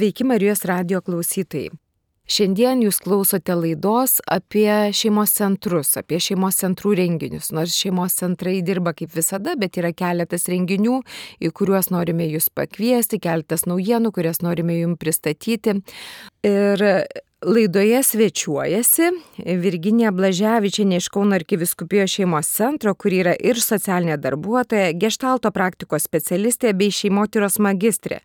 Sveiki Marijos radio klausytojai. Šiandien jūs klausote laidos apie šeimos centrus, apie šeimos centrų renginius. Nors šeimos centrai dirba kaip visada, bet yra keletas renginių, į kuriuos norime jūs pakviesti, keletas naujienų, kurias norime jums pristatyti. Ir Laidoje svečiuojasi Virginija Blaževičianė iš Kauno arkiviskupijos šeimos centro, kur yra ir socialinė darbuotoja, gestalto praktikos specialistė bei šeimotyros magistrė.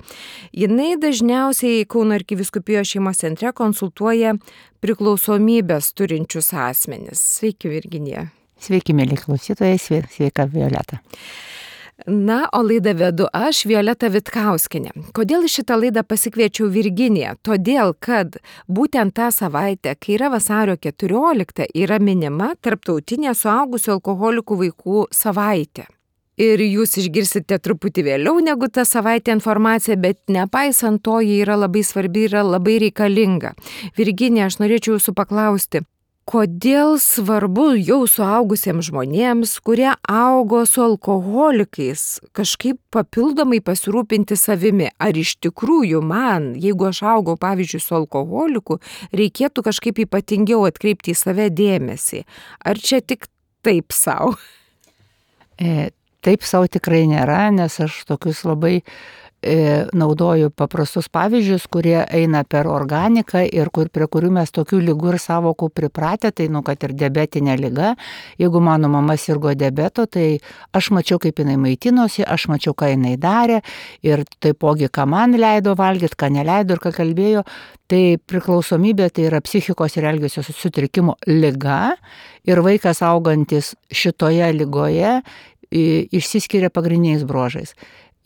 Jinai dažniausiai Kauno arkiviskupijos šeimos centre konsultuoja priklausomybės turinčius asmenis. Sveiki, Virginija. Sveiki, mėly klausytojai, sveika Violeta. Na, o laidą vedu aš, Violeta Vitkauskinė. Kodėl šitą laidą pasikviečiau Virginiją? Todėl, kad būtent tą savaitę, kai yra vasario 14, yra minima Tarptautinė suaugusių alkoholikų vaikų savaitė. Ir jūs išgirsite truputį vėliau negu tą savaitę informaciją, bet nepaisant to, ji yra labai svarbi, yra labai reikalinga. Virginija, aš norėčiau jūsų paklausti, kodėl svarbu jau suaugusiems žmonėms, kurie augo su alkoholikais, kažkaip papildomai pasirūpinti savimi. Ar iš tikrųjų man, jeigu aš augau, pavyzdžiui, su alkoholiku, reikėtų kažkaip ypatingiau atkreipti į save dėmesį? Ar čia tik taip savo? E, taip savo tikrai nėra, nes aš tokius labai naudoju paprastus pavyzdžius, kurie eina per organiką ir kur, prie kurių mes tokių lygų ir savokų pripratę, tai, nu, kad ir diabetinė lyga, jeigu mano mama sirgo diabeto, tai aš mačiau, kaip jinai maitinosi, aš mačiau, ką jinai darė ir taipogi, ką man leido valgyti, ką neleido ir ką kalbėjo, tai priklausomybė tai yra psichikos ir elgesio sutrikimo lyga ir vaikas augantis šitoje lygoje išsiskiria pagrindiniais bruožais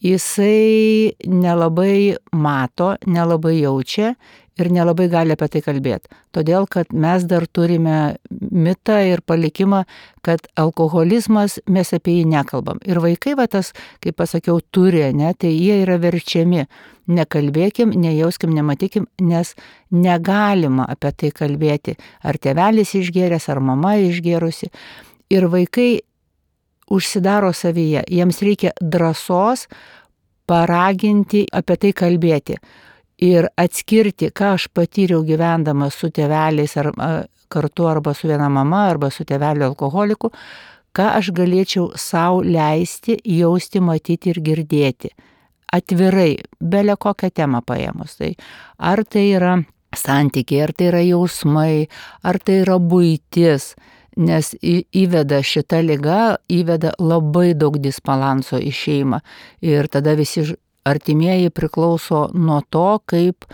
jisai nelabai mato, nelabai jaučia ir nelabai gali apie tai kalbėti. Todėl, kad mes dar turime mitą ir palikimą, kad alkoholizmas mes apie jį nekalbam. Ir vaikai, va tas, kaip pasakiau, turi, ne, tai jie yra verčiami. Nekalbėkim, nejauskim, nematykim, nes negalima apie tai kalbėti. Ar tėvelis išgėręs, ar mama išgėrusi. Ir vaikai užsidaro savyje, jiems reikia drąsos paraginti apie tai kalbėti ir atskirti, ką aš patyriau gyvendamas su tėveliais ar kartu arba su viena mama arba su tėveliu alkoholiku, ką aš galėčiau savo leisti, jausti, matyti ir girdėti. Atvirai, belė kokią temą paėmus. Tai ar tai yra santykiai, ar tai yra jausmai, ar tai yra būtis nes įveda šita lyga, įveda labai daug disbalanso į šeimą. Ir tada visi artimieji priklauso nuo to, kaip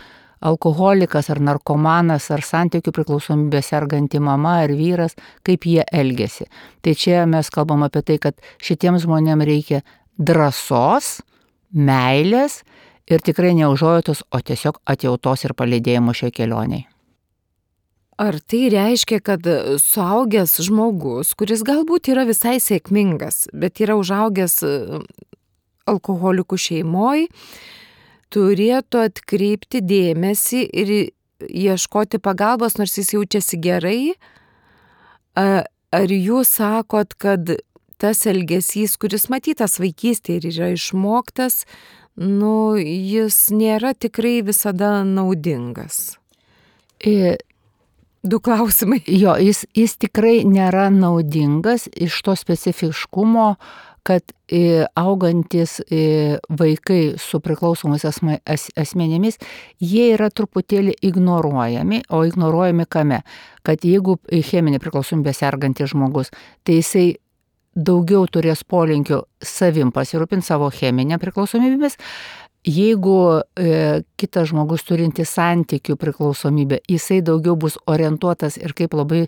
alkoholikas ar narkomanas ar santykių priklausomybė serganti mama ar vyras, kaip jie elgesi. Tai čia mes kalbam apie tai, kad šitiems žmonėms reikia drąsos, meilės ir tikrai neužuojotos, o tiesiog atjautos ir palidėjimo šioje kelionėje. Ar tai reiškia, kad suaugęs žmogus, kuris galbūt yra visai sėkmingas, bet yra užaugęs e, alkoholikų šeimoje, turėtų atkreipti dėmesį ir ieškoti pagalbos, nors jis jaučiasi gerai? Ar jūs sakot, kad tas elgesys, kuris matytas vaikystėje ir yra išmoktas, nu, jis nėra tikrai visada naudingas? Du klausimai. Jo, jis, jis tikrai nėra naudingas iš to specifiškumo, kad e, augantis e, vaikai su priklausomais asme, as, asmenėmis, jie yra truputėlį ignoruojami, o ignoruojami kame? Kad jeigu cheminė priklausomybė sergantis žmogus, tai jisai daugiau turės polinkio savim pasirūpinti savo cheminę priklausomybėmis, jeigu e, kitas žmogus turintis santykių priklausomybę, jisai daugiau bus orientuotas ir kaip labai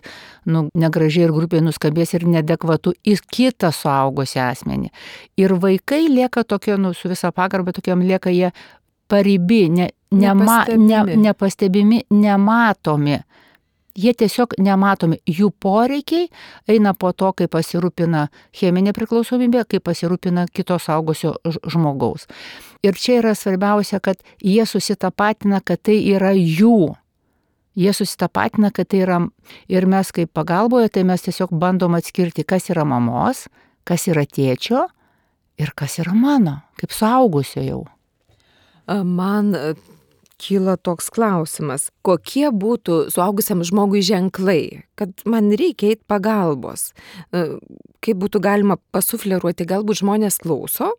nu, negražiai ir grupiai nuskambės ir nedekvatu į kitą suaugusią asmenį. Ir vaikai lieka tokie, nu, su visa pagarba tokiam lieka jie paribi, ne, nema, nepastebimi. ne, nepastebimi, nematomi jie tiesiog nematomi, jų poreikiai eina po to, kai pasirūpina cheminė priklausomybė, kai pasirūpina kitos augusio žmogaus. Ir čia yra svarbiausia, kad jie susitapatina, kad tai yra jų. Jie susitapatina, kad tai yra ir mes kaip pagalboje, tai mes tiesiog bandom atskirti, kas yra mamos, kas yra tėčio ir kas yra mano, kaip suaugusio jau. Man kyla toks klausimas, kokie būtų suaugusiam žmogui ženklai, kad man reikia eiti pagalbos. E, kaip būtų galima pasufleruoti, galbūt žmonės klauso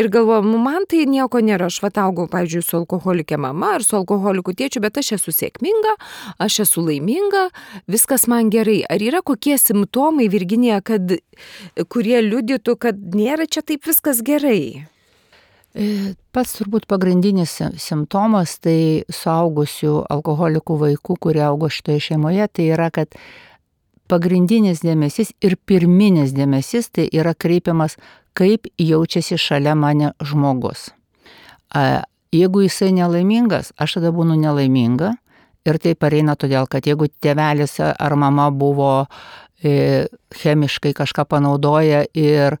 ir galvoja, nu, man tai nieko nėra, aš vat augau, pavyzdžiui, su alkoholikė mama ar su alkoholiku tėčiu, bet aš esu sėkminga, aš esu laiminga, viskas man gerai. Ar yra kokie simptomai, Virginija, kad, kurie liudytų, kad nėra čia taip viskas gerai? E, pats turbūt pagrindinis simptomas tai suaugusių alkoholikų vaikų, kurie augo šitoje šeimoje, tai yra, kad pagrindinis dėmesys ir pirminis dėmesys tai yra kreipiamas, kaip jaučiasi šalia mane žmogus. Jeigu jisai nelaimingas, aš tada būnu nelaiminga ir tai pareina todėl, kad jeigu tėvelis ar mama buvo e, chemiškai kažką panaudoja ir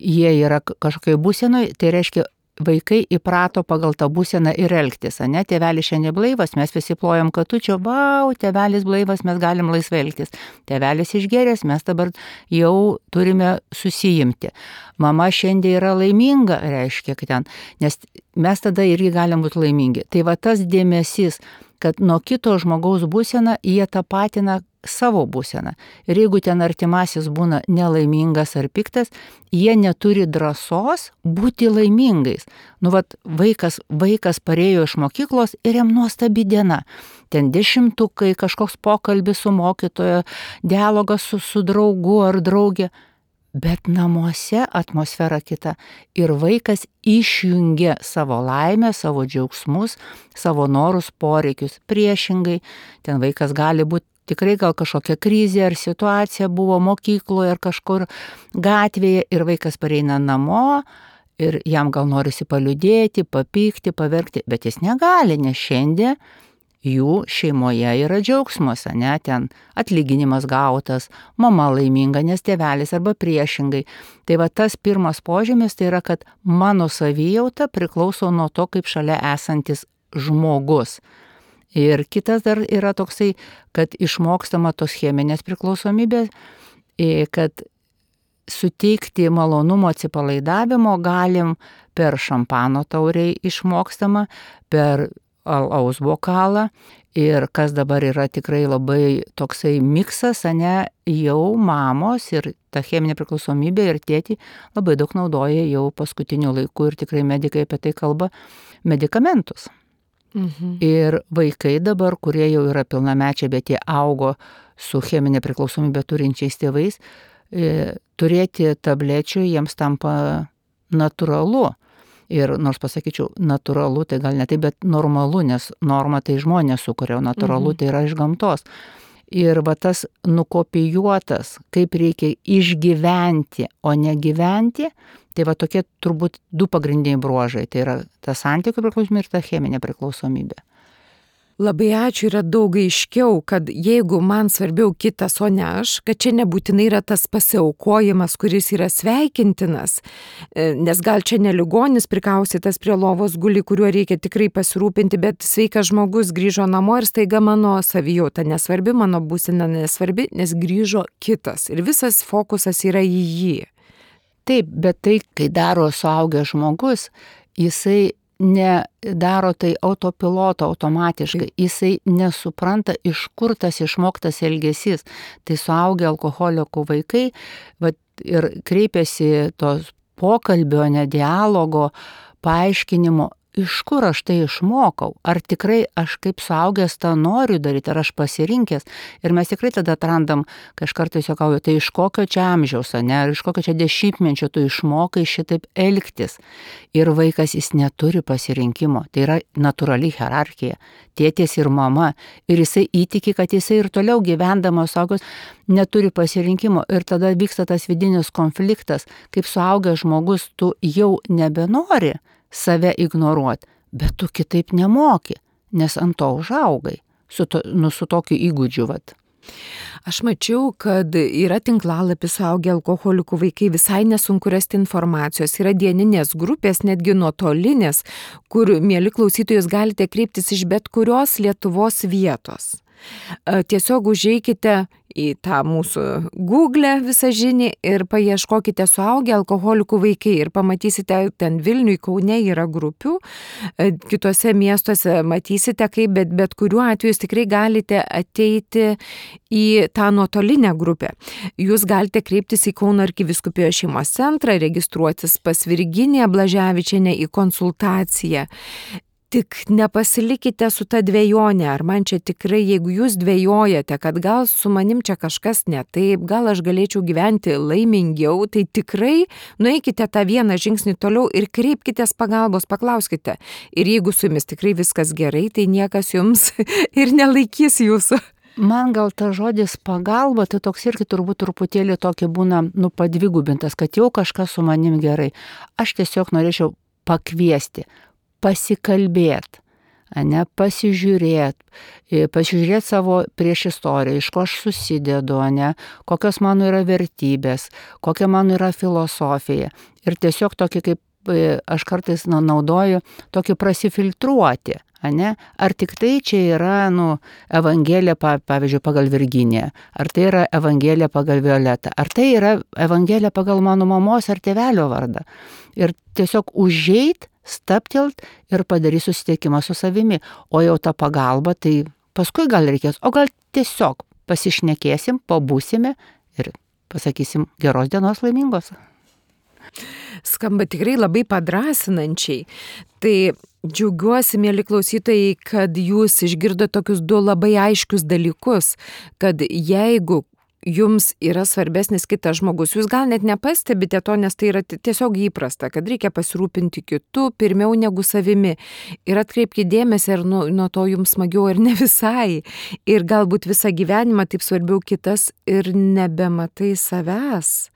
jie yra kažkokiai būsenoj, tai reiškia vaikai įprato pagal tą būseną ir elgtis, ne, tėvelis šiandien blaivas, mes visi plojam katučio, wow, tėvelis blaivas, mes galim laisvai elgtis, tėvelis išgeręs, mes dabar jau turime susijimti. Mama šiandien yra laiminga, reiškia, kad ten, nes mes tada irgi galim būti laimingi. Tai va tas dėmesys, kad nuo kito žmogaus būseną jie tapatina savo būseną. Ir jeigu ten artimasis būna nelaimingas ar piktas, jie neturi drąsos būti laimingais. Nu, vat, vaikas, vaikas parėjo iš mokyklos ir jam nuostabi diena. Ten dešimtukai, kažkoks pokalbis su mokytojo, dialogas su, su draugu ar draugė. Bet namuose atmosfera kita ir vaikas išjungia savo laimę, savo džiaugsmus, savo norus, poreikius. Priešingai, ten vaikas gali būti tikrai gal kažkokia krizė ar situacija buvo mokykloje ar kažkur gatvėje ir vaikas pareina namo ir jam gal norisi paliudėti, papykti, paverkti, bet jis negali, nes šiandien jų šeimoje yra džiaugsmas, ne, ten atlyginimas gautas, mama laiminga, nes tėvelis arba priešingai. Tai va tas pirmas požymis tai yra, kad mano savijauta priklauso nuo to, kaip šalia esantis žmogus. Ir kitas dar yra toksai, kad išmokstama tos cheminės priklausomybės, kad suteikti malonumo atsipalaidavimo galim per šampano tauriai išmokstama, per alaus bokalą ir kas dabar yra tikrai labai toksai miksas, ne, jau mamos ir ta cheminė priklausomybė ir tėti labai daug naudoja jau paskutiniu laiku ir tikrai medikai apie tai kalba medikamentus. Mhm. Ir vaikai dabar, kurie jau yra pilnamečiai, bet jie augo su cheminė priklausomybė turinčiais tėvais, e, turėti tablečių jiems tampa natūralu. Ir nors pasakyčiau, natūralu tai gal ne taip, bet normalu, nes norma tai žmonės sukuria, o natūralu mhm. tai yra iš gamtos. Ir va tas nukopijuotas, kaip reikia išgyventi, o ne gyventi, Tai va tokie turbūt du pagrindiniai bruožai. Tai yra ta santykių priklausomybė ir ta cheminė priklausomybė. Labai ačiū, yra daug aiškiau, kad jeigu man svarbiau kitas, o ne aš, kad čia nebūtinai yra tas pasiaukojimas, kuris yra sveikintinas, e, nes gal čia neligonis prikausytas prie lovos guli, kuriuo reikia tikrai pasirūpinti, bet sveikas žmogus grįžo namo ir staiga mano savijauta nesvarbi, mano būsina nesvarbi, nes grįžo kitas ir visas fokusas yra į jį. Taip, bet tai, kai daro suaugęs žmogus, jisai nedaro tai autopiloto automatiškai, jisai nesupranta, iš kur tas išmoktas elgesys. Tai suaugę alkoholikų vaikai vat, ir kreipiasi tos pokalbio, ne dialogo, paaiškinimo iš kur aš tai išmokau, ar tikrai aš kaip suaugęs tą noriu daryti, ar aš pasirinkęs. Ir mes tikrai tada atrandam, kai aš kartais juokauju, tai iš kokio čia amžiaus, ne, ar iš kokio čia dešimtmečio tu išmokai šitaip elgtis. Ir vaikas jis neturi pasirinkimo, tai yra natūrali hierarchija, tėtis ir mama. Ir jisai įtiki, kad jisai ir toliau gyvendamas suaugęs neturi pasirinkimo. Ir tada vyksta tas vidinis konfliktas, kaip suaugęs žmogus tu jau nebenori save ignoruoti, bet tu kitaip nemoki, nes ant to užaugai, su, to, nu, su tokiu įgūdžiu. Vat. Aš mačiau, kad yra tinklalapis augia alkoholikų vaikai, visai nesunku rasti informacijos, yra dieninės grupės, netgi nuotolinės, kur, mėly klausytojus, galite kreiptis iš bet kurios Lietuvos vietos. Tiesiog užeikite į tą mūsų Google visą žinį ir paieškokite suaugę alkoholikų vaikai ir pamatysite, ten Vilniui, Kaune yra grupių, e, kitose miestuose matysite, kaip, bet bet kuriuo atveju jūs tikrai galite ateiti į tą nuotolinę grupę. Jūs galite kreiptis į Kauno arkiviskupijos šeimos centrą, registruotis pas Virginiją Blaževičiane į konsultaciją. Tik nepasilikite su ta dviejonė, ar man čia tikrai, jeigu jūs dvėjojate, kad gal su manim čia kažkas ne taip, gal aš galėčiau gyventi laimingiau, tai tikrai nueikite tą vieną žingsnį toliau ir kreipkitės pagalbos, paklauskite. Ir jeigu su jumis tikrai viskas gerai, tai niekas jums ir nelaikys jūsų. Man gal ta žodis pagalba, tai toks irgi turbūt truputėlį tokia būna, nu, padvigubintas, kad jau kažkas su manim gerai. Aš tiesiog norėčiau pakviesti, pasikalbėti, ne, pasižiūrėti, pasižiūrėti savo prieš istoriją, iš ko aš susidedu, ne, kokios mano yra vertybės, kokia mano yra filosofija. Ir tiesiog tokį kaip aš kartais nu, naudoju, tokį prasifiltruoti. Ane? Ar tik tai čia yra, nu, Evangelija, pavyzdžiui, pagal Virginiją, ar tai yra Evangelija pagal Violetą, ar tai yra Evangelija pagal mano mamos ar tėvelio vardą. Ir tiesiog užžeit, staptelt ir padarys susitikimą su savimi. O jau ta pagalba, tai paskui gal reikės, o gal tiesiog pasišnekėsim, pabūsime ir pasakysim geros dienos laimingos skamba tikrai labai padrasinančiai. Tai džiaugiuosi, mėly klausytojai, kad jūs išgirdote tokius du labai aiškius dalykus, kad jeigu jums yra svarbesnis kitas žmogus. Jūs gal net nepastebite to, nes tai yra tiesiog įprasta, kad reikia pasirūpinti kitu pirmiau negu savimi. Ir atkreipkite dėmesį, ar nuo, nuo to jums smagiau ar ne visai. Ir galbūt visą gyvenimą taip svarbiau kitas ir nebematai savęs.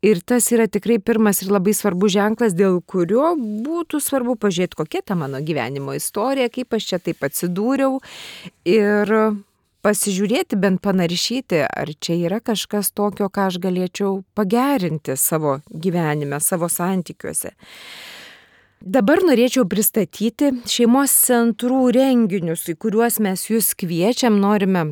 Ir tas yra tikrai pirmas ir labai svarbus ženklas, dėl kurio būtų svarbu pažiūrėti, kokia ta mano gyvenimo istorija, kaip aš čia taip atsidūriau ir pasižiūrėti, bent panaršyti, ar čia yra kažkas tokio, ką aš galėčiau pagerinti savo gyvenime, savo santykiuose. Dabar norėčiau pristatyti šeimos centrų renginius, į kuriuos mes jūs kviečiam, norime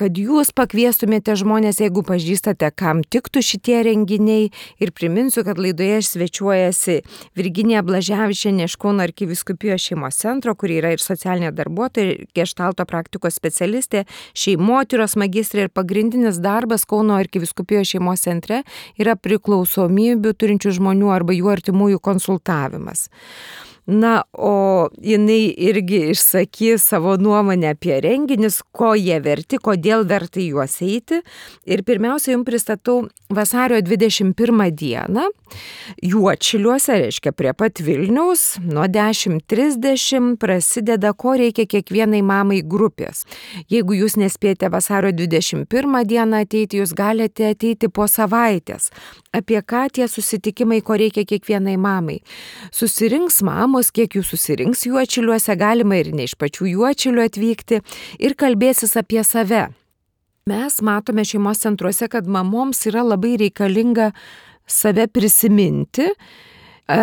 kad jūs pakviestumėte žmonės, jeigu pažįstate, kam tiktų šitie renginiai. Ir priminsiu, kad laidoje svečiuojasi Virginija Blaževičianė iš Kauno arkiviskupijos šeimos centro, kuri yra ir socialinė darbuotoja, gestalto praktikos specialistė, šeimotyros magistrė ir pagrindinis darbas Kauno arkiviskupijos šeimos centre yra priklausomybių turinčių žmonių arba jų artimųjų konsultavimas. Na, o jinai irgi išsakys savo nuomonę apie renginius, ko jie verti, kodėl verta juos eiti. Ir pirmiausia, jums pristatau vasario 21 dieną. Juočiliuose, reiškia prie pat Vilniaus, nuo 10.30 prasideda, ko reikia kiekvienai mamai grupės. Jeigu jūs nespėte vasario 21 dieną ateiti, jūs galite ateiti po savaitės. Apie ką tie susitikimai, ko reikia kiekvienai mamai. Susirinks mamos kiek jų susirinks juočiliuose, galima ir ne iš pačių juočilių atvykti ir kalbėsis apie save. Mes matome šeimos centruose, kad mamoms yra labai reikalinga save prisiminti, e,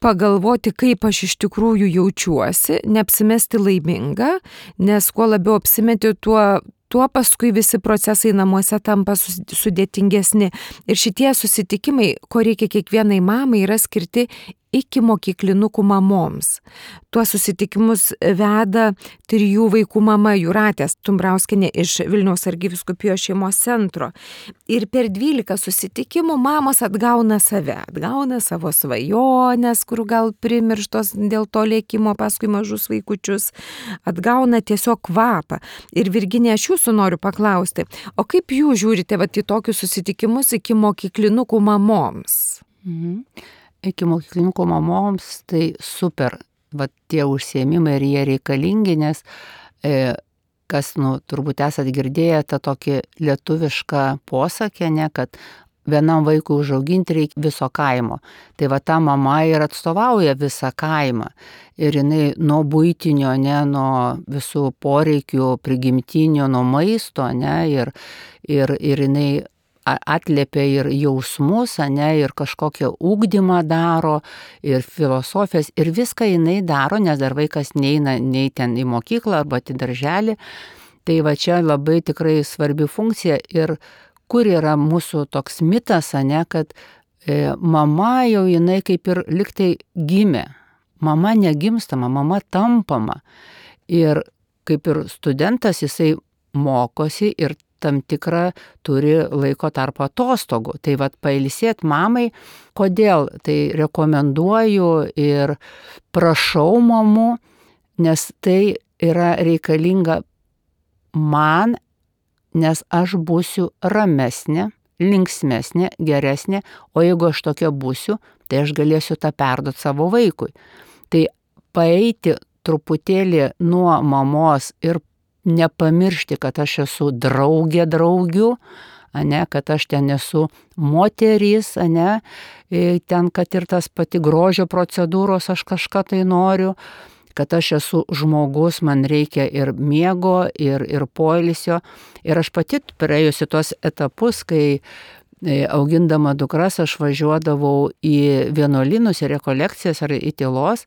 pagalvoti, kaip aš iš tikrųjų jaučiuosi, neapsimesti laiminga, nes kuo labiau apsimeti, tuo, tuo paskui visi procesai namuose tampa sudėtingesni. Ir šitie susitikimai, ko reikia kiekvienai mamai, yra skirti iki mokyklinukų mamoms. Tuos susitikimus veda trijų vaikų mama Juratės Tumbrauskinė iš Vilniaus argyviskupijos šeimos centro. Ir per 12 susitikimų mamos atgauna save, atgauna savo svajonės, kur gal primirštos dėl to lėkimo paskui mažus vaikučius, atgauna tiesiog kvapą. Ir Virginė, aš jūsų noriu paklausti, o kaip jūs žiūrite vat, į tokius susitikimus iki mokyklinukų mamoms? Mhm iki mokyklinuko mamoms tai super, va tie užsiemimai ir jie reikalingi, nes e, kas, nu, turbūt esat girdėję tą tokį lietuvišką posakį, ne, kad vienam vaikui užauginti reikia viso kaimo. Tai va ta mama ir atstovauja visą kaimą. Ir jinai nuo būtinio, ne, nuo visų poreikių prigimtinio, nuo maisto, ne, ir, ir, ir jinai atliepia ir jausmus, ne, ir kažkokią ūkdymą daro, ir filosofijas, ir viską jinai daro, nes dar vaikas neina nei ten į mokyklą arba į darželį. Tai va čia labai tikrai svarbi funkcija ir kur yra mūsų toks mitas, ne, kad e, mama jau jinai kaip ir liktai gimė. Mama negimstama, mama tampama. Ir kaip ir studentas jisai mokosi ir tam tikrą turi laiko tarp atostogų. Tai vad pailsėt mamai, kodėl tai rekomenduoju ir prašau mamų, nes tai yra reikalinga man, nes aš būsiu ramesnė, linksmesnė, geresnė, o jeigu aš tokia būsiu, tai aš galėsiu tą perduoti savo vaikui. Tai paeiti truputėlį nuo mamos ir nepamiršti, kad aš esu draugė draugių, ne, kad aš ten esu moteris, ne, ten, kad ir tas pati grožio procedūros aš kažką tai noriu, kad aš esu žmogus, man reikia ir miego, ir, ir poilisio. Ir aš pati praėjusi tuos etapus, kai augindama dukras aš važiuodavau į vienuolinus, į rekolekcijas ar į tylos.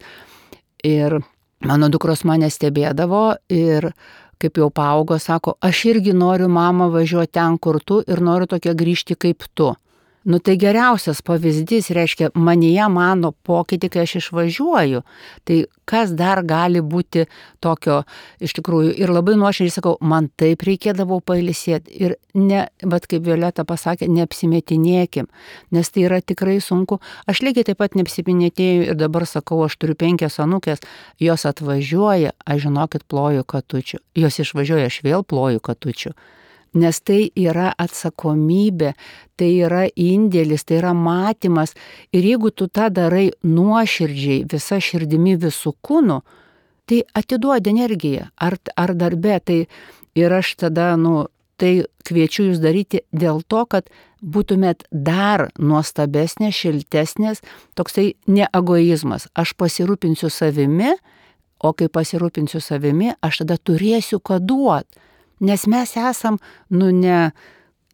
Ir mano dukros mane stebėdavo ir kaip jau paaugo, sako, aš irgi noriu mama važiuoti ten, kur tu ir noriu tokia grįžti kaip tu. Nu tai geriausias pavyzdys reiškia, manyje mano pokytį, kai aš išvažiuoju. Tai kas dar gali būti tokio iš tikrųjų. Ir labai nuoširdžiai sakau, man taip reikėdavo pailisėti. Ir, ne, bet kaip Violeta pasakė, neapsimetinėkim, nes tai yra tikrai sunku. Aš lygiai taip pat neapsimetinėjau ir dabar sakau, aš turiu penkias anukės, jos atvažiuoja, aš žinokit, ploju katučių. Jos išvažiuoja, aš vėl ploju katučių nes tai yra atsakomybė, tai yra indėlis, tai yra matymas. Ir jeigu tu tą darai nuoširdžiai, visa širdimi visų kūnų, tai atiduodi energiją. Ar, ar darbe, tai ir aš tada, nu, tai kviečiu jūs daryti dėl to, kad būtumėt dar nuostabesnės, šiltesnės, toksai ne egoizmas. Aš pasirūpinsiu savimi, o kai pasirūpinsiu savimi, aš tada turėsiu ką duoti nes mes esam, nu, ne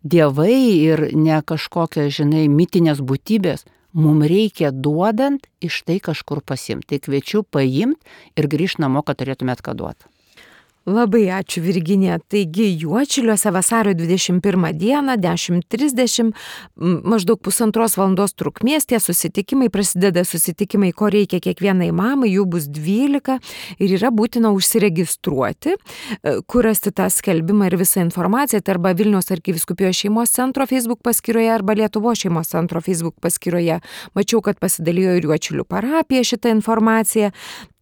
dievai ir ne kažkokia, žinai, mitinės būtybės. Mums reikia duodant iš tai kažkur pasimti. Tai kviečiu paimti ir grįžti namo, kad turėtumėt ką duoti. Labai ačiū Virginija. Taigi Juočiliuose vasario 21 dieną 10.30 maždaug pusantros valandos trukmės tie susitikimai, prasideda susitikimai, ko reikia kiekvienai mamai, jų bus 12 ir yra būtina užsiregistruoti, e, kur rasti tą skelbimą ir visą informaciją, tai arba Vilnius arkiviskupijos šeimos centro Facebook paskyroje arba Lietuvo šeimos centro Facebook paskyroje. Mačiau, kad pasidalijo ir Juočilių parapija šitą informaciją.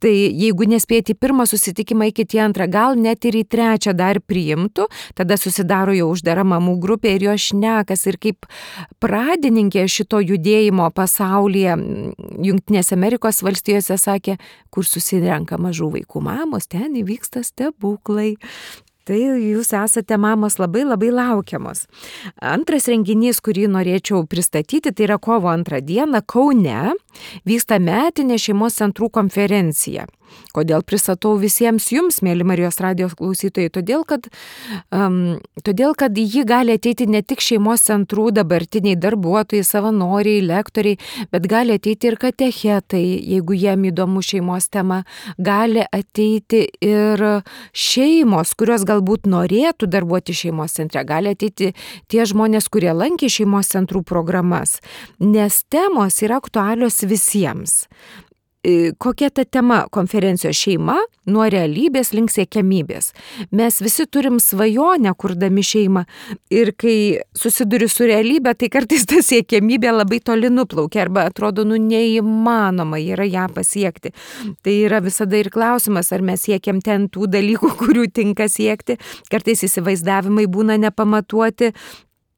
Tai jeigu nespėti pirmą susitikimą, iki į antrą, gal net ir į trečią dar priimtų, tada susidaro jau uždara mamų grupė ir jo šnekas ir kaip pradininkė šito judėjimo pasaulyje, Junktinėse Amerikos valstijose sakė, kur susirenka mažų vaikų mamos, ten įvyksta stebuklai. Tai jūs esate mamos labai labai laukiamos. Antras renginys, kurį norėčiau pristatyti, tai yra kovo antrą dieną Kaune vyksta metinė šeimos centrų konferencija. Kodėl pristatau visiems jums, mėly Marijos radijos klausytojai? Todėl kad, um, todėl, kad ji gali ateiti ne tik šeimos centrų dabartiniai darbuotojai, savanoriai, lektoriai, bet gali ateiti ir katechetai, jeigu jiem įdomu šeimos tema, gali ateiti ir šeimos, kurios galbūt norėtų darbuoti šeimos centre, gali ateiti tie žmonės, kurie lankė šeimos centrų programas, nes temos yra aktualios visiems kokia ta tema konferencijos šeima nuo realybės link siekiamybės. Mes visi turim svajonę, kurdami šeimą ir kai susiduri su realybė, tai kartais ta siekiamybė labai toli nuplaukia arba atrodo, nu neįmanoma yra ją pasiekti. Tai yra visada ir klausimas, ar mes siekiam ten tų dalykų, kurių tinka siekti. Kartais įsivaizdavimai būna nepamatuoti,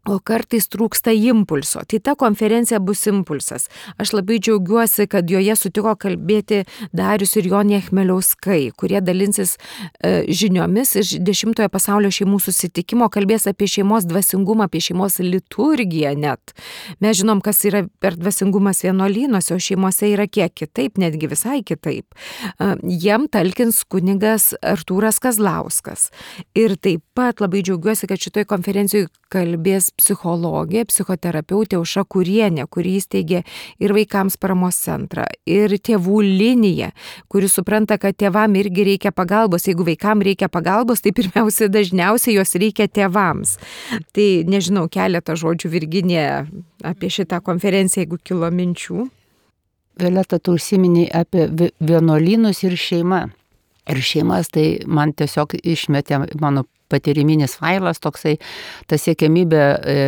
O kartais trūksta impulso. Tai ta konferencija bus impulsas. Aš labai džiaugiuosi, kad joje sutiko kalbėti Darius ir Jonė Chmeliauskai, kurie dalinsis e, žiniomis iš dešimtojo pasaulio šeimų susitikimo, kalbės apie šeimos dvasingumą, apie šeimos liturgiją net. Mes žinom, kas yra per dvasingumas vienuolynuose, o šeimose yra kiek kitaip, netgi visai kitaip. E, jiem talkins kunigas Artūras Kazlauskas. Ir taip pat labai džiaugiuosi, kad šitoje konferencijoje kalbės psichologė, psichoterapeutė Auša Kurienė, kuri įsteigė ir vaikams paramos centrą, ir tėvų liniją, kuri supranta, kad tėvam irgi reikia pagalbos. Jeigu vaikam reikia pagalbos, tai pirmiausia, dažniausiai jos reikia tėvams. Tai nežinau, keletą žodžių Virginė apie šitą konferenciją, jeigu kilo minčių. Violeta, tu užsiminiai apie vienuolynus ir šeimą. Ir šeimas tai man tiesiog išmetė mano patyriminis failas toksai, ta siekiamybė e,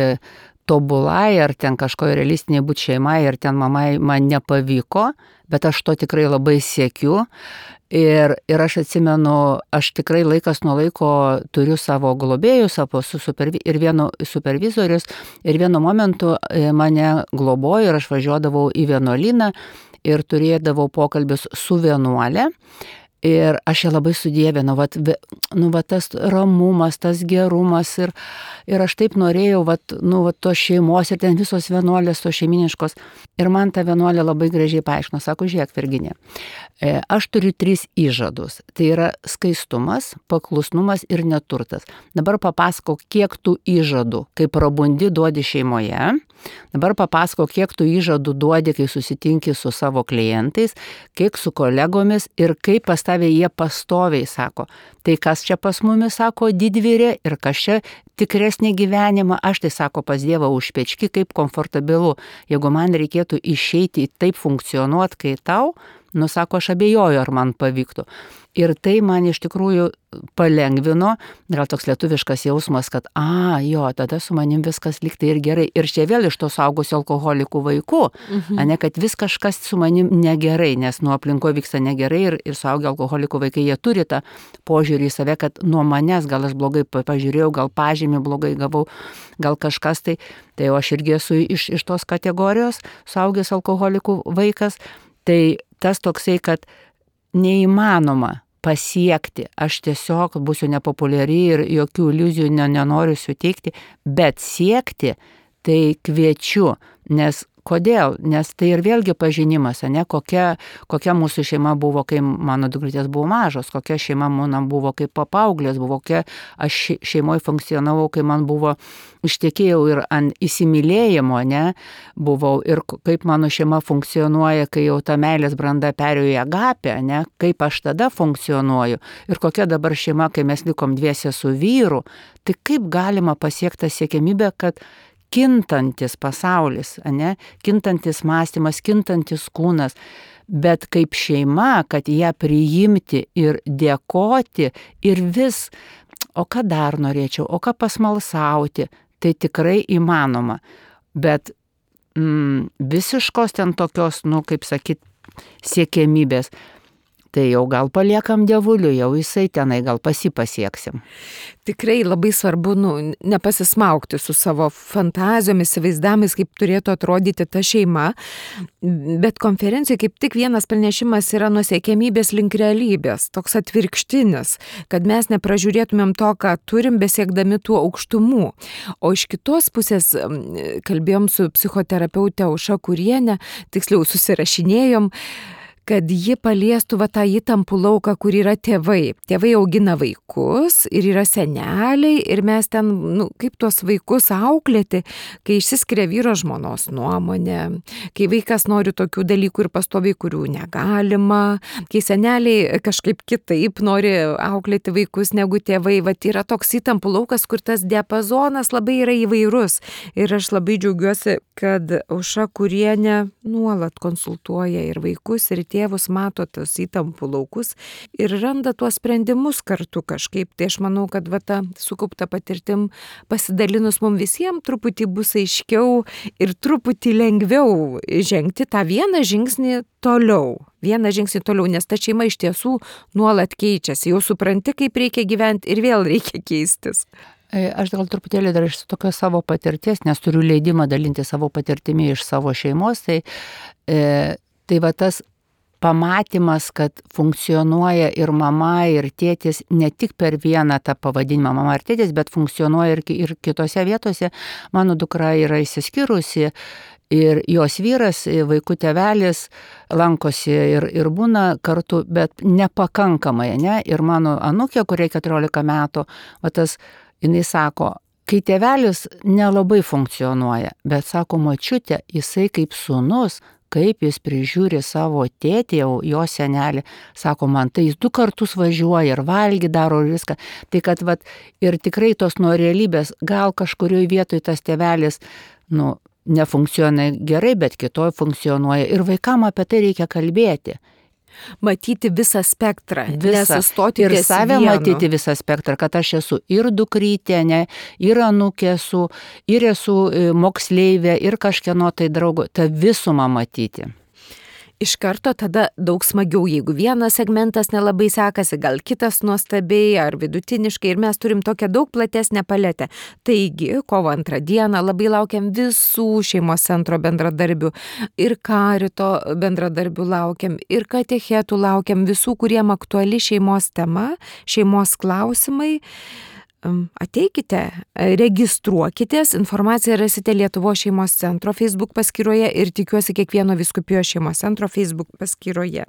tobulai ar ten kažko realistiniai būti šeimai ir ten mamai man nepavyko, bet aš to tikrai labai siekiu. Ir, ir aš atsimenu, aš tikrai laikas nuo laiko turiu savo globėjus, savo supervi, ir vieno supervizorius, ir vienu momentu e, mane globojo ir aš važiuodavau į vienuolyną ir turėdavau pokalbius su vienuolė. Ir aš ją labai sudėvinu, vat, nu, vat, tas ramumas, tas gerumas ir, ir aš taip norėjau, vat, nu, vat, tos šeimos ir ten visos vienuolės, tos šeiminiškos. Ir man ta vienuolė labai gražiai paaiškino, sako, žiūrėk, Virginė, e, aš turiu tris įžadus. Tai yra skaistumas, paklusnumas ir neturtas. Dabar papasakok, kiek tų įžadų, kai prabundi, duodi šeimoje. Dabar papasakok, kiek tų įžadų duodi, kai susitinki su savo klientais, kiek su kolegomis ir kaip pas tave jie pastoviai sako, tai kas čia pas mumis sako didvyrė ir kas čia tikresnį gyvenimą, aš tai sako pas Dievą užpečki, kaip komfortabilu. Jeigu man reikėtų išeiti taip funkcionuoti, kai tau, nusako, aš abejoju, ar man pavyktų. Ir tai man iš tikrųjų palengvino, gal toks lietuviškas jausmas, kad, a, jo, tada su manim viskas liktai ir gerai. Ir čia vėl iš to saugusio alkoholikų vaikų, mhm. ne, kad vis kažkas su manim negerai, nes nuo aplinko vyksta negerai ir, ir suaugę alkoholikų vaikai, jie turi tą požiūrį į save, kad nuo manęs gal aš blogai pažiūrėjau, gal pažymį blogai gavau, gal kažkas tai, tai aš irgi esu iš, iš tos kategorijos, suaugęs alkoholikų vaikas. Tai tas toksai, kad neįmanoma pasiekti, aš tiesiog būsiu nepopuliari ir jokių iliuzijų nenoriu suteikti, bet siekti tai kviečiu, nes Kodėl? Nes tai ir vėlgi pažinimas, ne, kokia, kokia mūsų šeima buvo, kai mano dukrytės buvo mažos, kokia šeima mano buvo, kai papauglės buvo, kokia aš šeimoje funkcionavau, kai man buvo ištekėjau ir ant įsimylėjimo, ne, buvau ir kaip mano šeima funkcionuoja, kai jau ta meilės branda perėjo į agapę, ne, kaip aš tada funkcionuoju ir kokia dabar šeima, kai mes likom dviese su vyru, tai kaip galima pasiekti siekiamybę, kad kintantis pasaulis, ne, kintantis mąstymas, kintantis kūnas, bet kaip šeima, kad ją priimti ir dėkoti ir vis, o ką dar norėčiau, o ką pasmalsauti, tai tikrai įmanoma. Bet mm, visiškos ten tokios, nu, kaip sakyt, siekiamybės tai jau gal paliekam dievuliu, jau jisai tenai gal pasipasieksim. Tikrai labai svarbu nu, nepasismaukti su savo fantazijomis, įvaizdamais, kaip turėtų atrodyti ta šeima, bet konferencijoje kaip tik vienas pranešimas yra nusiekėmybės link realybės, toks atvirkštinis, kad mes nepražiūrėtumėm to, ką turim, besiekdami tų aukštumų. O iš kitos pusės kalbėjom su psichoterapeute Auša Kurienė, tiksliau susirašinėjom, kad ji paliestų va tą įtampų lauką, kur yra tėvai. Tėvai augina vaikus ir yra seneliai ir mes ten, nu, kaip tuos vaikus auklėti, kai išsiskiria vyro žmonos nuomonė, kai vaikas nori tokių dalykų ir pastoviai, kurių negalima, kai seneliai kažkaip kitaip nori auklėti vaikus negu tėvai. Va yra toks įtampų laukas, kur tas diapazonas labai yra įvairus. Ir aš labai džiaugiuosi, kad Auša Kurienė nuolat konsultuoja ir vaikus, ir tėvus tėvus mato tos įtampų laukus ir randa tuos sprendimus kartu kažkaip. Tai aš manau, kad va ta sukaupta patirtim pasidalinus mums visiems truputį bus aiškiau ir truputį lengviau žengti tą vieną žingsnį toliau. Vieną žingsnį toliau, nes ta šeima iš tiesų nuolat keičiasi. Jau supranti, kaip reikia gyventi ir vėl reikia keistis. E, aš gal truputėlį dar iš tokios savo patirties, nes turiu leidimą dalinti savo patirtimi iš savo šeimos, tai, e, tai va tas pamatymas, kad funkcionuoja ir mama, ir tėtis ne tik per vieną tą pavadinimą mama ar tėtis, bet funkcionuoja ir, ir kitose vietose. Mano dukra yra įsiskyrusi ir jos vyras, vaikų tevelis lankosi ir, ir būna kartu, bet nepakankamai, ne? Ir mano anukė, kuriai 14 metų, o tas, jinai sako, kai tėvelis nelabai funkcionuoja, bet sako, močiutė, jisai kaip sunus, kaip jis prižiūri savo tėtį, jau jo senelį, sako, man tai jis du kartus važiuoja ir valgy daro ir viską. Tai kad vat, ir tikrai tos nuo realybės, gal kažkurioje vietoje tas tėvelis, nu, nefunkcionuoja gerai, bet kitoje funkcionuoja. Ir vaikam apie tai reikia kalbėti matyti visą spektrą, visą. nesustoti ir save vienu. matyti visą spektrą, kad aš esu ir dukrytė, ne, ir anukė esu, ir esu e, moksleivė, ir kažkieno tai draugo, tą visumą matyti iš karto tada daug smagiau, jeigu vienas segmentas nelabai sekasi, gal kitas nuostabiai ar vidutiniškai ir mes turim tokią daug platesnę paletę. Taigi, kovo antrą dieną labai laukiam visų šeimos centro bendradarbių ir karito bendradarbių laukiam ir katechetų laukiam visų, kuriem aktuali šeimos tema, šeimos klausimai ateikite, registruokitės, informaciją rasite Lietuvo šeimos centro Facebook paskyroje ir tikiuosi kiekvieno viskupijos šeimos centro Facebook paskyroje.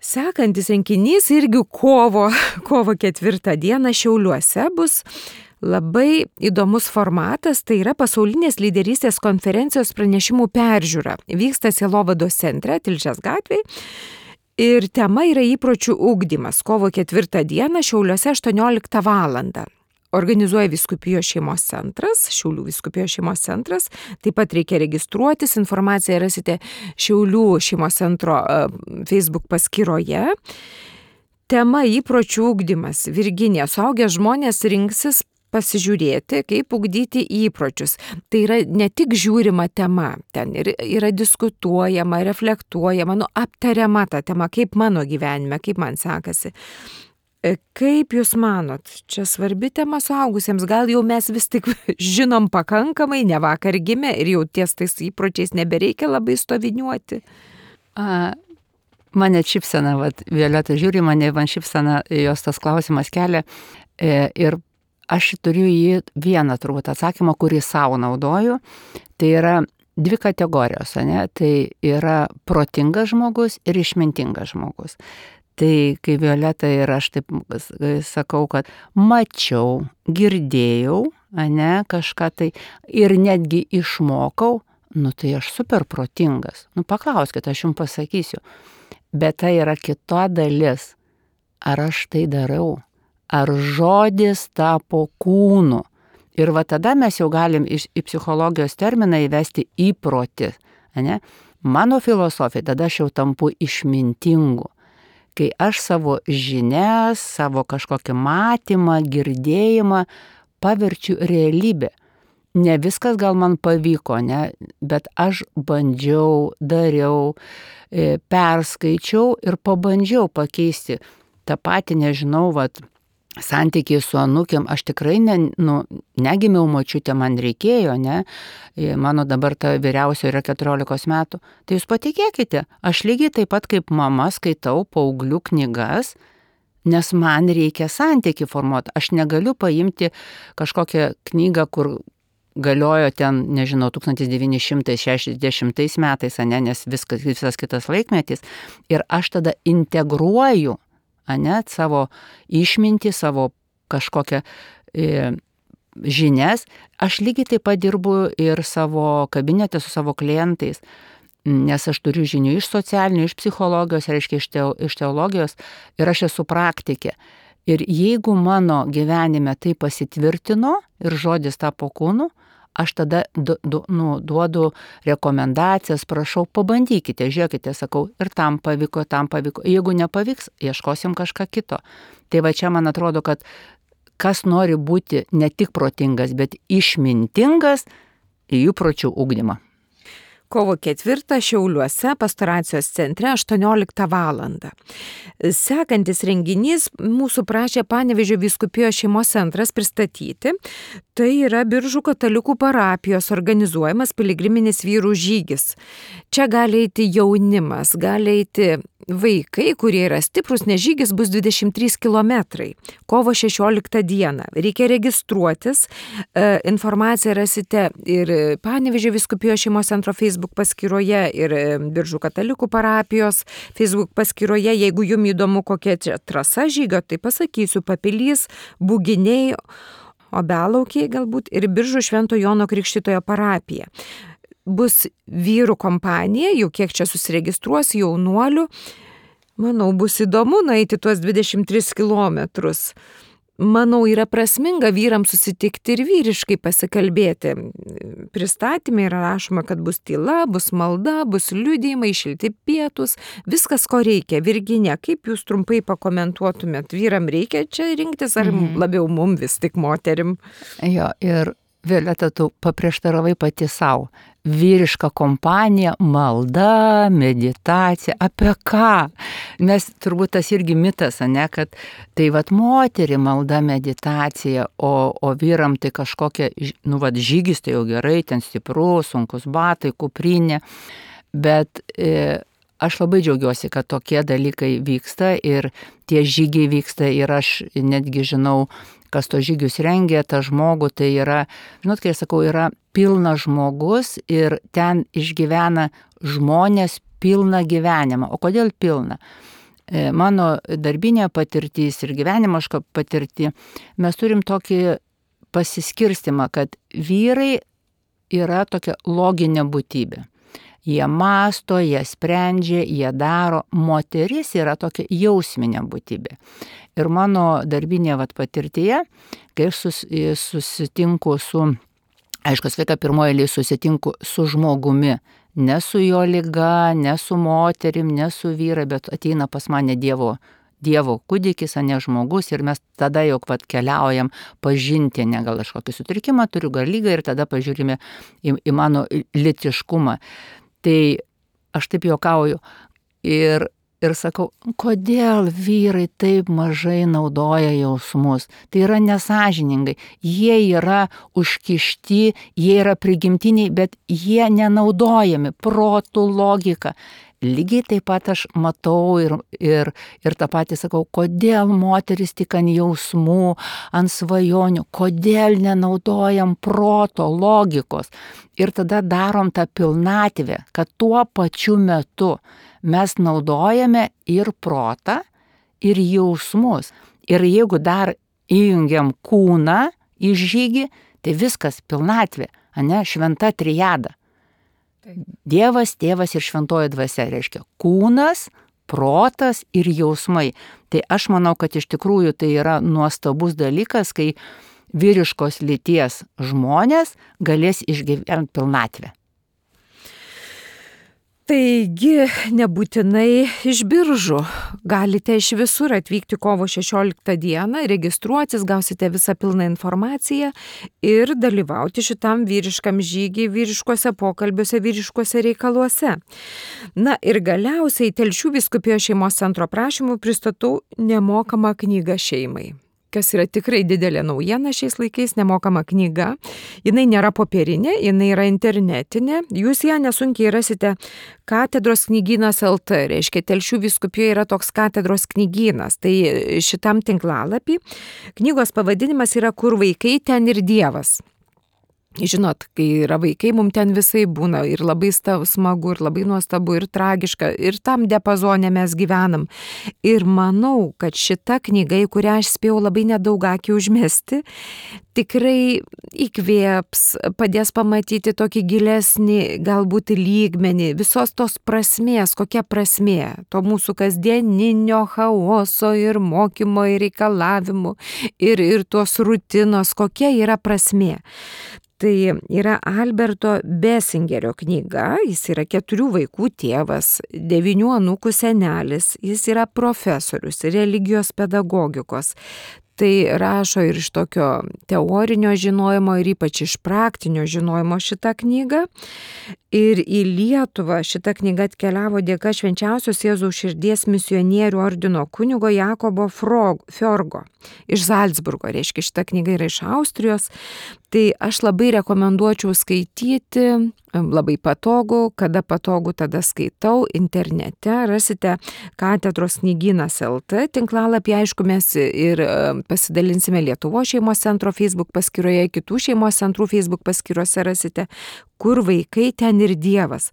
Sekantis renginys irgi kovo, kovo ketvirtą dieną Šiauliuose bus labai įdomus formatas, tai yra pasaulinės lyderystės konferencijos pranešimų peržiūra. Vyksta Sielovados centre, Tilžės gatvėje. Ir tema yra įpročių ūkdymas. Kovo ketvirtą dieną Šiauliuose 18 val. Organizuoja Viskupijos šeimos centras, Šiaulių Viskupijos šeimos centras. Taip pat reikia registruotis, informaciją rasite Šiaulių šeimos centro Facebook paskyroje. Tema įpročių ūkdymas. Virginija, suaugę žmonės rinksis pasižiūrėti, kaip ugdyti įpročius. Tai yra ne tik žiūrima tema, ten ir, yra diskutuojama, reflektuojama, nu, aptariama ta tema, kaip mano gyvenime, kaip man sekasi. E, kaip Jūs manot, čia svarbi tema suaugusiems, gal jau mes vis tik žinom pakankamai, ne vakar gimė ir jau ties tais įpročiais nebereikia labai stoviniuoti? A, mane šipsena, vat, Violeta žiūri mane, man šipsena jos tas klausimas kelia e, ir aš turiu į vieną turbūt atsakymą, kurį savo naudoju. Tai yra dvi kategorijos, ne? tai yra protingas žmogus ir išmintingas žmogus. Tai kai Violeta ir aš taip sakau, kad mačiau, girdėjau, ne, kažką tai ir netgi išmokau, nu tai aš super protingas. Nu paklauskite, aš jums pasakysiu. Bet tai yra kita dalis. Ar aš tai darau? Ar žodis tapo kūnu. Ir va tada mes jau galim iš, į psichologijos terminą įvesti įprotį. Ne? Mano filosofija, tada aš jau tampu išmintingu. Kai aš savo žinias, savo kažkokį matymą, girdėjimą paverčiu realybę. Ne viskas gal man pavyko, ne, bet aš bandžiau, dariau, e, perskaičiau ir pabandžiau pakeisti tą patį, nežinau, vat, santykiai su anukėm, aš tikrai ne, nu, negimiau močiutė, man reikėjo, ne, e, mano dabar ta vyriausia yra 14 metų, tai jūs patikėkite, aš lygiai taip pat kaip mama skaitau paauglių knygas, nes man reikia santyki formuoti, aš negaliu paimti kažkokią knygą, kur galiojo ten, nežinau, 1960 metais, ne, nes viskas, visas kitas laikmetis, ir aš tada integruoju ne, savo išmintį, savo kažkokią e, žinias, aš lygiai taip pat dirbu ir savo kabinete su savo klientais, nes aš turiu žinių iš socialinių, iš psichologijos, reiškia iš, teo, iš teologijos ir aš esu praktikė. Ir jeigu mano gyvenime tai pasitvirtino ir žodis tapo kūnu, aš tada du, du, nu, duodu rekomendacijas, prašau, pabandykite, žiūrėkite, sakau, ir tam pavyko, tam pavyko. Jeigu nepavyks, ieškosim kažką kito. Tai va čia man atrodo, kad kas nori būti ne tik protingas, bet išmintingas į jų pročių ugdymą kovo 4 Šiauliuose pastoracijos centre 18 val. Sekantis renginys mūsų prašė Panevežio viskupijos šeimos centras pristatyti. Tai yra Biržų katalikų parapijos organizuojamas piligriminis vyrų žygis. Čia gali eiti jaunimas, gali eiti vaikai, kurie yra stiprus, nes žygis bus 23 km. Kovo 16 dieną. Reikia registruotis. E, informaciją rasite ir Panevežio viskupijos šeimos centro Facebook Facebook paskyroje ir Biržų katalikų parapijos Facebook paskyroje. Jeigu jums įdomu, kokia čia trasa žygio, tai pasakysiu, papilys, buginiai. Obelaukiai galbūt ir Biržų Švento Jono Krikštitojo parapija. Bus vyrų kompanija, jau kiek čia susiregistruos jaunuolių. Manau, bus įdomu nueiti tuos 23 kilometrus manau, yra prasminga vyrams susitikti ir vyriškai pasikalbėti. Pristatymė yra rašoma, kad bus tyla, bus malda, bus liudėjimai, šilti pietus, viskas, ko reikia. Virginė, kaip jūs trumpai pakomentuotumėt, vyram reikia čia rinktis ar mhm. labiau mum vis tik moterim? Jo, ir Violeta, tu paprieštaravai pati savo vyriška kompanija, malda, meditacija, apie ką? Mes turbūt tas irgi mitas, ne, kad tai vad moterį malda, meditacija, o, o vyram tai kažkokia, nu vad žygis tai jau gerai, ten stiprus, sunkus batai, kuprinė, bet e, aš labai džiaugiuosi, kad tokie dalykai vyksta ir tie žygiai vyksta ir aš netgi žinau, kas to žygius rengia, tą žmogų, tai yra, žinot, kai sakau, yra pilnas žmogus ir ten išgyvena žmonės pilną gyvenimą. O kodėl pilną? E, mano darbinė patirtis ir gyvenimiška patirtis, mes turim tokį pasiskirstimą, kad vyrai yra tokia loginė būtybė. Jie masto, jie sprendžia, jie daro. Moteris yra tokia jausminė būtybė. Ir mano darbinė vat, patirtyje, kai aš sus, susitinku su, aišku, sveika pirmoji eilė susitinku su žmogumi, ne su jo lyga, ne su moterim, ne su vyra, bet ateina pas mane Dievo Dievo kūdikis, o ne žmogus ir mes tada jau pat keliaujam pažinti, ne gal aš kokį sutrikimą turiu, gal lygą ir tada pažiūrime į, į mano litiškumą. Tai aš taip juokauju. Ir ir sakau, kodėl vyrai taip mažai naudoja jausmus. Tai yra nesažiningai. Jie yra užkišti, jie yra prigimtiniai, bet jie nenaudojami protų logika. Lygiai taip pat aš matau ir, ir, ir tą patį sakau, kodėl moteris tik ant jausmų, ant svajonių, kodėl nenaudojam proto, logikos. Ir tada darom tą pilnatvę, kad tuo pačiu metu mes naudojame ir protą, ir jausmus. Ir jeigu dar įjungiam kūną į žygį, tai viskas pilnatvė, ne šventa trijada. Dievas, tėvas ir šventoji dvasia reiškia kūnas, protas ir jausmai. Tai aš manau, kad iš tikrųjų tai yra nuostabus dalykas, kai vyriškos lyties žmonės galės išgyventi pilnatvę. Taigi, nebūtinai iš biržų. Galite iš visur atvykti kovo 16 dieną, registruotis, gausite visą pilną informaciją ir dalyvauti šitam vyriškam žygiai, vyriškuose pokalbiuose, vyriškuose reikaluose. Na ir galiausiai Telšių viskupijos šeimos centro prašymų pristatau nemokamą knygą šeimai kas yra tikrai didelė naujiena šiais laikais, nemokama knyga. Jis nėra popierinė, jinai yra internetinė. Jūs ją nesunkiai rasite katedros knygynas LT, reiškia Telšių viskupijoje yra toks katedros knygynas. Tai šitam tinklalapį knygos pavadinimas yra Kur vaikai ten ir Dievas. Žinot, kai yra vaikai, mums ten visai būna ir labai smagu, ir labai nuostabu, ir tragiška, ir tam diapazonė mes gyvenam. Ir manau, kad šita knyga, į kurią aš spėjau labai nedaug akių užmesti, tikrai įkvėps, padės pamatyti tokį gilesnį, galbūt lygmenį, visos tos prasmės, kokia prasmė to mūsų kasdieninio chaoso ir mokymo ir reikalavimų ir, ir tos rutinos, kokia yra prasmė. Tai yra Alberto Besingerio knyga, jis yra keturių vaikų tėvas, devinių anūkų senelis, jis yra profesorius religijos pedagogikos. Tai rašo ir iš tokio teorinio žinojimo, ir ypač iš praktinio žinojimo šitą knygą. Ir į Lietuvą šita knyga atkeliavo dėka švenčiausios Jėzaus širdies misionierių ordino kunigo Jakobo Fjorgo iš Salzburgo. Reiškia, šita knyga yra iš Austrijos. Tai aš labai rekomenduočiau skaityti, labai patogu, kada patogu, tada skaitau internete, rasite katedros knyginas LT tinklalapį, aišku, mes ir pasidalinsime Lietuvo šeimos centro Facebook paskyroje, kitų šeimos centrų Facebook paskyrose rasite, kur vaikai ten ir Dievas.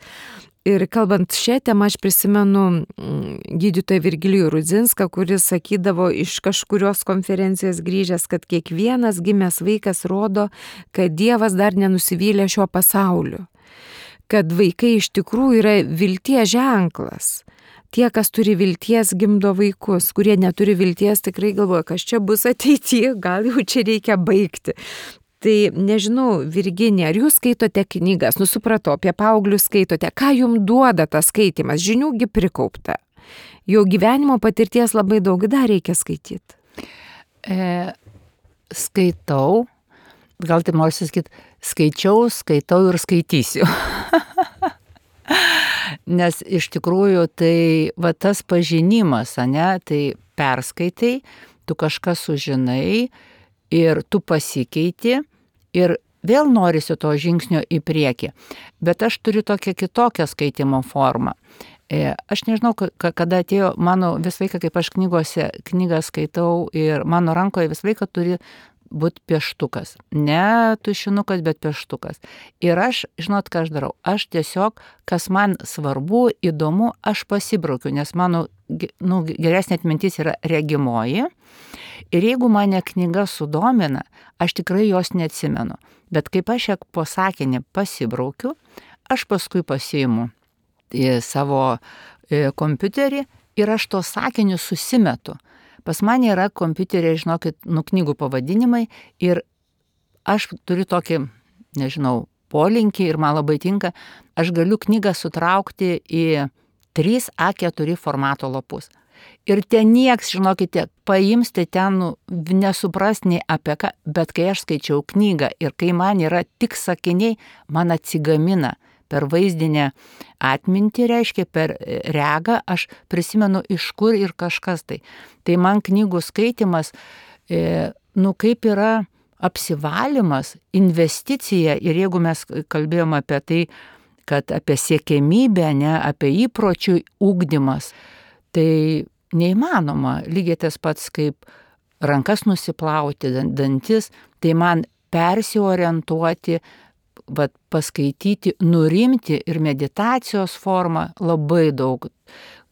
Ir kalbant šią temą, aš prisimenu mm, gydytoją Virgilijų Rudzinską, kuris sakydavo iš kažkurios konferencijos grįžęs, kad kiekvienas gimęs vaikas rodo, kad Dievas dar nenusivylė šio pasauliu. Kad vaikai iš tikrųjų yra vilties ženklas. Tie, kas turi vilties, gimdo vaikus, kurie neturi vilties, tikrai galvoja, kas čia bus ateityje, gal jau čia reikia baigti. Tai nežinau, Virginija, ar jūs skaitote knygas, nusupratau, apie paauglius skaitote, ką jums duoda tas skaitimas, žiniųgi prikaupta. Jau gyvenimo patirties labai daug dar reikia skaityti. E, skaitau, gal tai noriu sakyti, skaičiau, skaitau ir skaitysiu. Nes iš tikrųjų tai va tas pažinimas, ne, tai perskaitai, tu kažką sužinai ir tu pasikeiti ir vėl norisi to žingsnio į priekį. Bet aš turiu tokią kitokią skaitimo formą. E, aš nežinau, kada atėjo mano visą laiką, kaip aš knygose knygą skaitau ir mano rankoje visą laiką turi būti pieštukas. Ne tušinukas, bet pieštukas. Ir aš, žinot, ką aš darau? Aš tiesiog, kas man svarbu, įdomu, aš pasibraukiu, nes mano nu, geresnė atmintis yra regimoji. Ir jeigu mane knyga sudomina, aš tikrai jos neatsimenu. Bet kaip aš ją po sakinį pasibraukiu, aš paskui pasiimu savo e, kompiuterį ir aš to sakiniu susimetu. Pas mane yra kompiuterė, žinokit, nu knygų pavadinimai ir aš turiu tokį, nežinau, polinkį ir man labai tinka, aš galiu knygą sutraukti į 3A4 formato lapus. Ir ten nieks, žinokite, paims tai ten nu, nesupras nei apie ką, bet kai aš skaičiau knygą ir kai man yra tik sakiniai, man atsigamina per vaizdinę atmintį, reiškia per regą, aš prisimenu iš kur ir kažkas tai. Tai man knygų skaitimas, e, nu kaip yra apsivalimas, investicija ir jeigu mes kalbėjom apie tai, kad apie siekėmybę, ne apie įpročių ūkdymas, tai neįmanoma. Lygiai tas pats kaip rankas nusiplauti, dantis, tai man persiorientuoti, vat, paskaityti, nurimti ir meditacijos forma labai daug,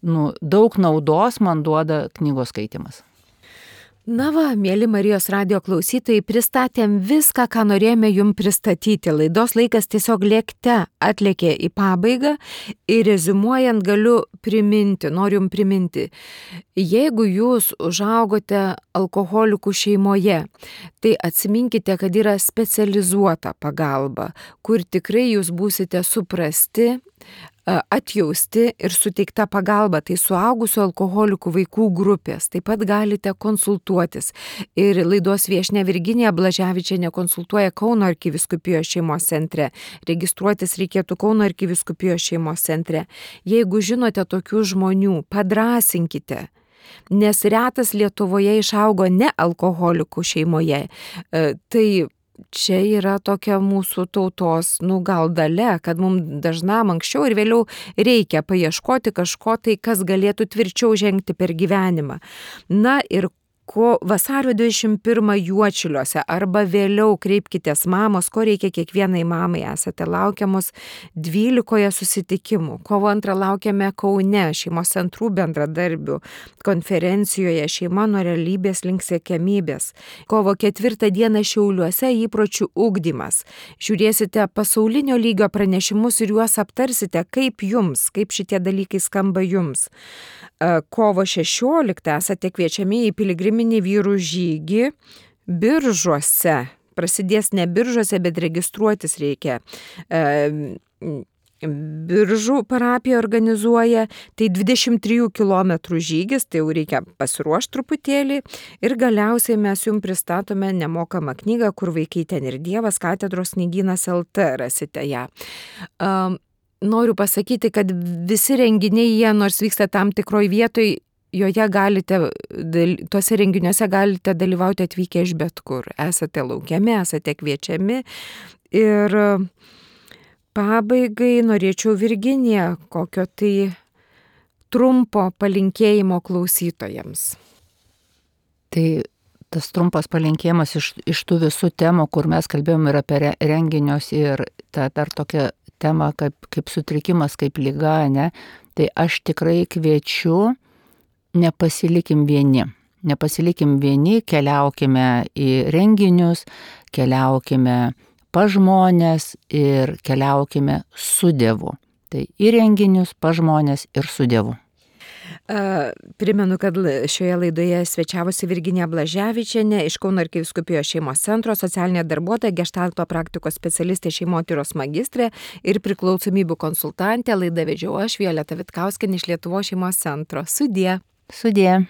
nu, daug naudos man duoda knygos skaitimas. Na va, mėly Marijos radio klausytojai, pristatėm viską, ką norėjome jum pristatyti. Laidos laikas tiesiog lėkte atlėkė į pabaigą ir rezumuojant galiu priminti, noriu jum priminti, jeigu jūs užaugote alkoholikų šeimoje, tai atsiminkite, kad yra specializuota pagalba, kur tikrai jūs būsite suprasti, atjausti ir suteikta pagalba, tai suaugusių alkoholikų vaikų grupės. Taip pat galite konsultuotis. Ir laidos viešne Virginija Blaževičiane konsultuoja Kauno arkiviskupijos šeimos centre. Registruotis reikėtų Kauno arkiviskupijos šeimos centre. Jeigu žinote tokių žmonių, padrasinkite nes retas Lietuvoje išaugo ne alkoholikų šeimoje. Tai čia yra tokia mūsų tautos, nu gal dalė, kad mums dažnam anksčiau ir vėliau reikia paieškoti kažko tai, kas galėtų tvirčiau žengti per gyvenimą. Na ir ko vasario 21 juočiliuose arba vėliau kreipkitės mamos, ko reikia kiekvienai mamai, esate laukiamos 12 susitikimų. Kovo antrą laukiame Kaune, šeimos centrų bendradarbių konferencijoje šeima nuo realybės link sėkiamybės. Kovo ketvirtą dieną Šiauliuose įpročių ugdymas. Žiūrėsite pasaulinio lygio pranešimus ir juos aptarsite, kaip jums, kaip šitie dalykai skamba jums. Kovo 16 esate kviečiami į piligriminį piligriminį vyrų žygį biržuose. Prasidės ne biržuose, bet registruotis reikia. E, Biržų parapija organizuoja, tai 23 km žygis, tai jau reikia pasiruošti truputėlį ir galiausiai mes jums pristatome nemokamą knygą, kur vaikai ten ir Dievas, katedros knygynas LT rasite ją. Um, noriu pasakyti, kad visi renginiai, jie nors vyksta tam tikroj vietoj, joje galite, tuose renginiuose galite dalyvauti atvykę iš bet kur. Esate laukiami, esate kviečiami. Ir pabaigai norėčiau Virginiją kokio tai trumpo palinkėjimo klausytojams. Tai tas trumpas palinkėjimas iš, iš tų visų temų, kur mes kalbėjom ir apie renginius ir ta dar tokia temą kaip, kaip sutrikimas, kaip lyga, ne, tai aš tikrai kviečiu, nepasilikim vieni. Nepasilikim vieni, keliaukime į renginius, keliaukime pa žmonės ir keliaukime su Dievu. Tai į renginius, pa žmonės ir su Dievu. Primenu, kad šioje laidoje svečiavosi Virginija Blaževičiane iš Kauno arkiviskupijos šeimos centro, socialinė darbuotoja, gestalto praktikos specialistė šeimotyros magistrė ir priklausomybių konsultantė. Laidą vedžiau aš, Violeta Vitkauskinė iš Lietuvo šeimos centro. Sudie. Sudie.